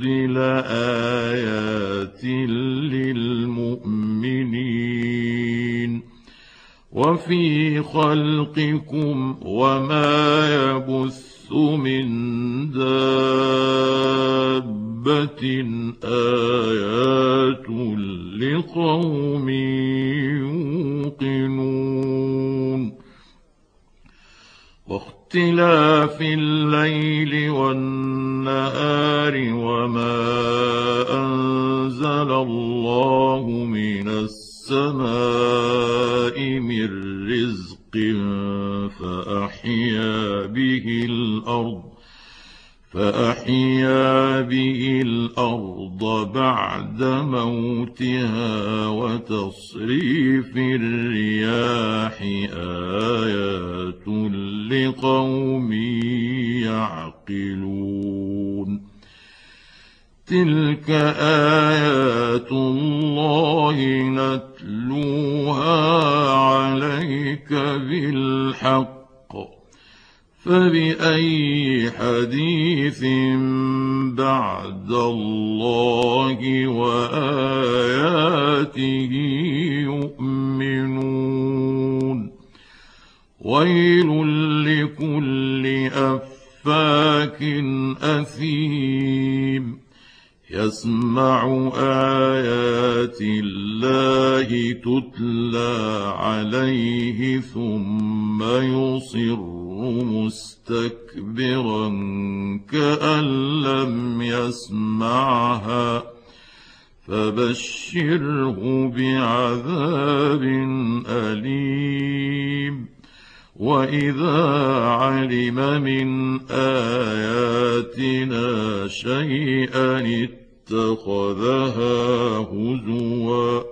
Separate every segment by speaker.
Speaker 1: والارض لايات للمؤمنين وفي خلقكم وما يبث من دابه ايات لقوم يوقنون واختلاف الليل والنهار وما أنزل الله من السماء من رزق فأحيا به الأرض فأحيا به الأرض بعد موتها وتصريف الرياح آيات لقوم يعقلون. تلك آيات الله نتلوها عليك بالحق فبأي حديث بعد الله وآياته يؤمنون؟ ويل لكل أفاك أثيم. يسمع آيات الله تتلى عليه ثم يصر مستكبرا كأن لم يسمعها فبشره بعذاب أليم. وإذا علم من آياتنا شيئا اتخذها هزوا.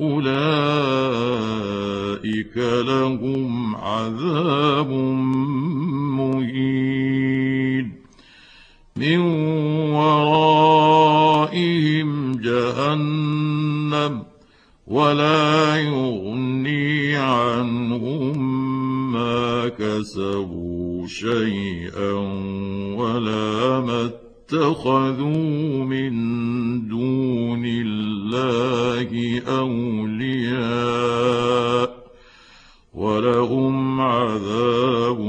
Speaker 1: أولئك لهم عذاب مهين. من ورائهم جهنم ولا يغني عنهم ما كسبوا شيئا ولا ما اتخذوا من دون الله أولياء ولهم عذاب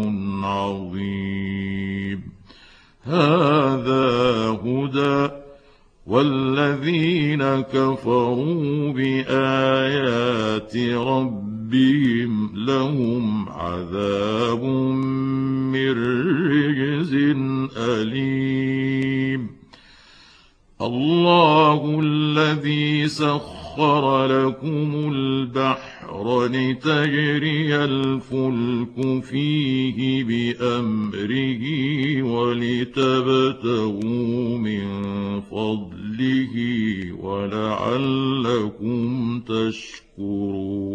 Speaker 1: عظيم. هذا هدى والذين كفروا بآيات ربهم لهم عذاب سخر لكم البحر لتجري الفلك فيه بأمره ولتبتغوا من فضله ولعلكم تشكرون.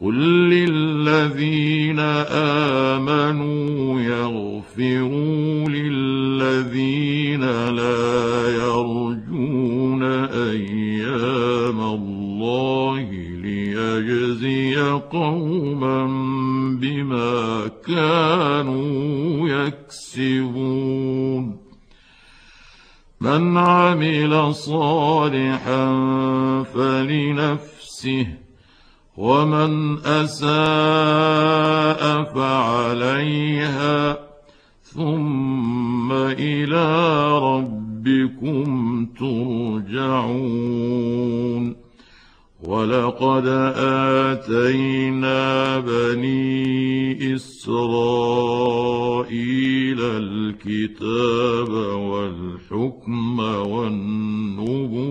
Speaker 1: قل للذين امنوا يغفروا للذين لا يرجون أيام الله ليجزي قوما بما كانوا يكسبون من عمل صالحا فلنفسه ومن أساء فعليها ثم إلى ربكم ترجعون. ولقد آتينا بني إسرائيل الكتاب والحكم والنبوة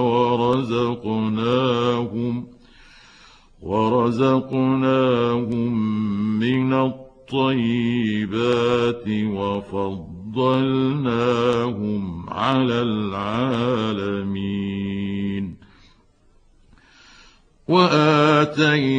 Speaker 1: ورزقناهم ورزقناهم من الطيبات وفضلناهم على العالمين. وآتيناهم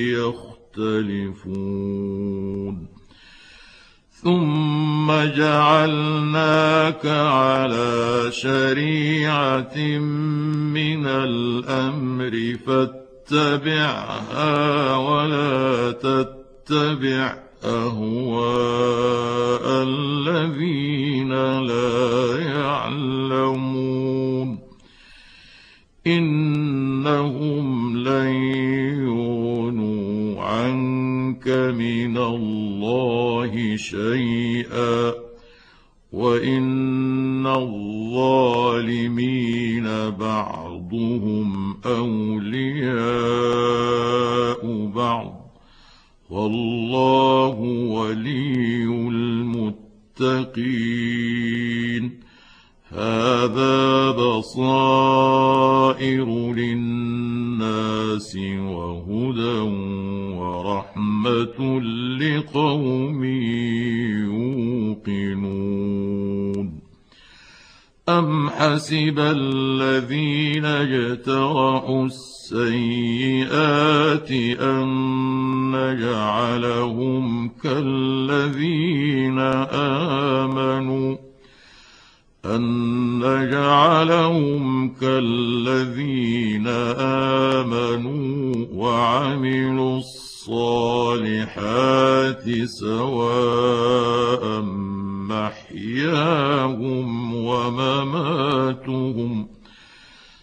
Speaker 1: يختلفون. ثم جعلناك على شريعة من الأمر فاتبعها ولا تتبع أهواء الذين لا يعلمون. إنهم لن من الله شيئا وإن الظالمين بعضهم أولياء بعض والله ولي المتقين هذا بصائر حسب الذين اجترحوا السيئات ان نجعلهم كالذين امنوا أن نجعلهم كالذين آمنوا وعملوا الصالحات سواء محياهم ومماتهم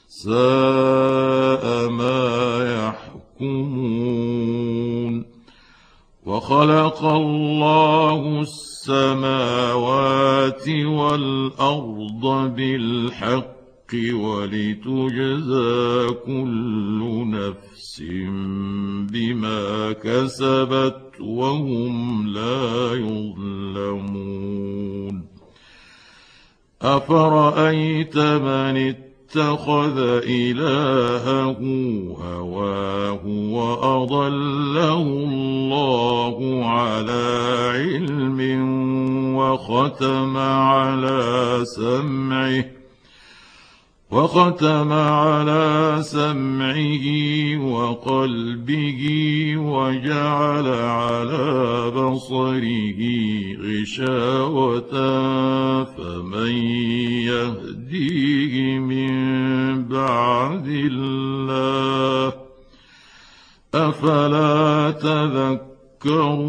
Speaker 1: ساء ما يحكمون وخلق الله السماوات والأرض بالحق ولتجزى كل نفس بما كسبت وهم لا يظلمون. أفرأيت من اتخذ إلهه هواه وأضله الله على علم وختم على سمعه وختم على سمعه وقلبه وجعل على بصره غشاوة فمن يهديه من بعد الله؟ أفلا تذكرون؟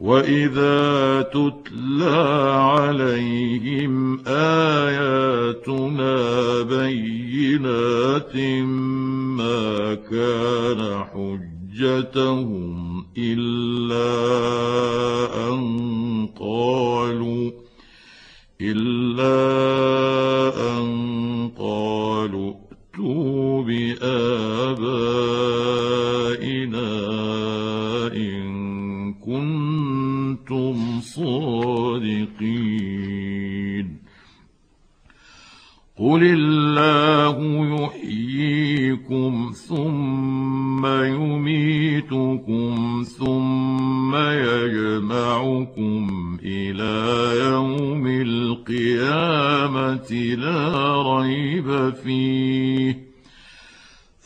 Speaker 1: واذا تتلى عليهم اياتنا بينات ما كان حجتهم الا ان قالوا الا ان قالوا ائتوا بابائنا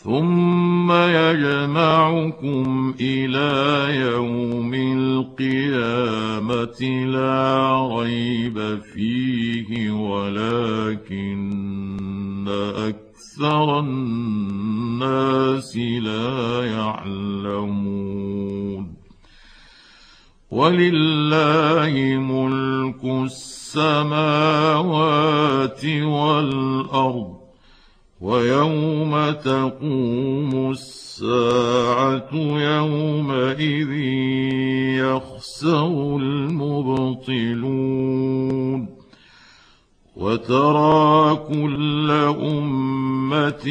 Speaker 1: ثم يجمعكم إلى يوم القيامه لا ريب فيه ولكن أكثر الناس لا يعلمون ولله ملك السماوات والارض ويوم تقوم الساعة يومئذ يخسر المبطلون وترى كل أمة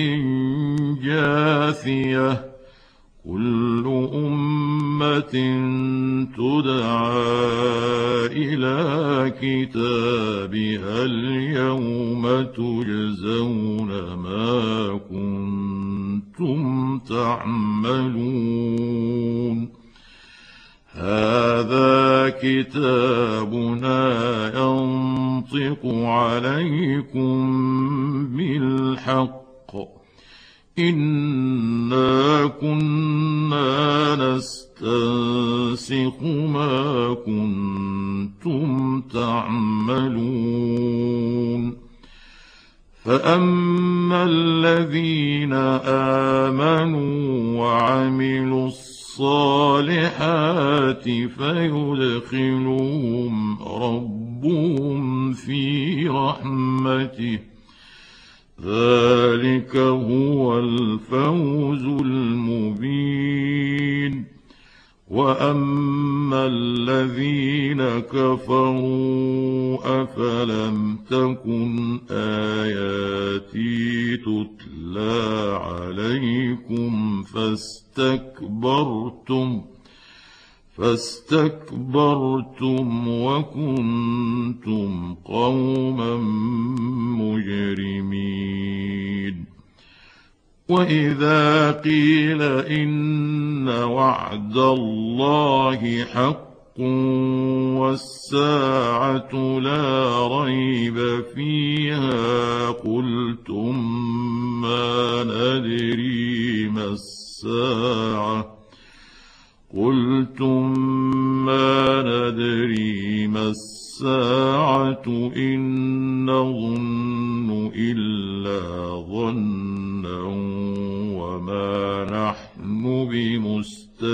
Speaker 1: جاثية كل أمة تدعى إلى كتابها اليوم تجزون ما كنتم تعملون. هذا كتابنا ينطق عليكم بالحق. إنا كنا نستنسخ ما كنتم تعملون فأما الذين آمنوا وعملوا الصالحات فيدخلهم ربهم في رحمته ذلك هو الفوز المبين. وأما الذين كفروا أفلم تكن آياتي تتلى عليكم فاستكبرتم فاستكبرتم وكنتم قوما مجرمين. وإذا قيل إن وعد الله حق والساعة لا ريب فيها قلتم ما ندري ما الساعة. قلتم ما ندري ما الساعة إن نظن إلا ظنا وما نحن بمستيقنين.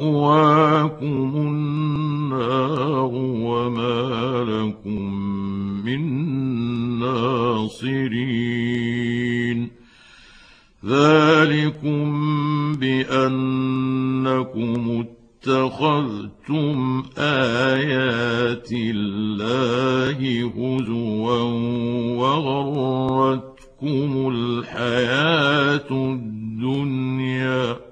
Speaker 1: وماواكم النار وما لكم من ناصرين. ذلكم بأنكم اتخذتم آيات الله هزوا وغرتكم الحياة الدنيا.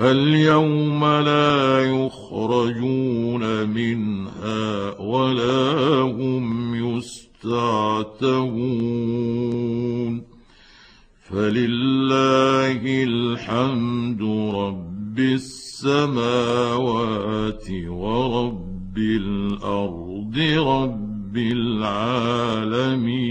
Speaker 1: فاليوم لا يخرجون منها ولا هم يستعتبون. فلله الحمد رب السماوات ورب الأرض رب العالمين.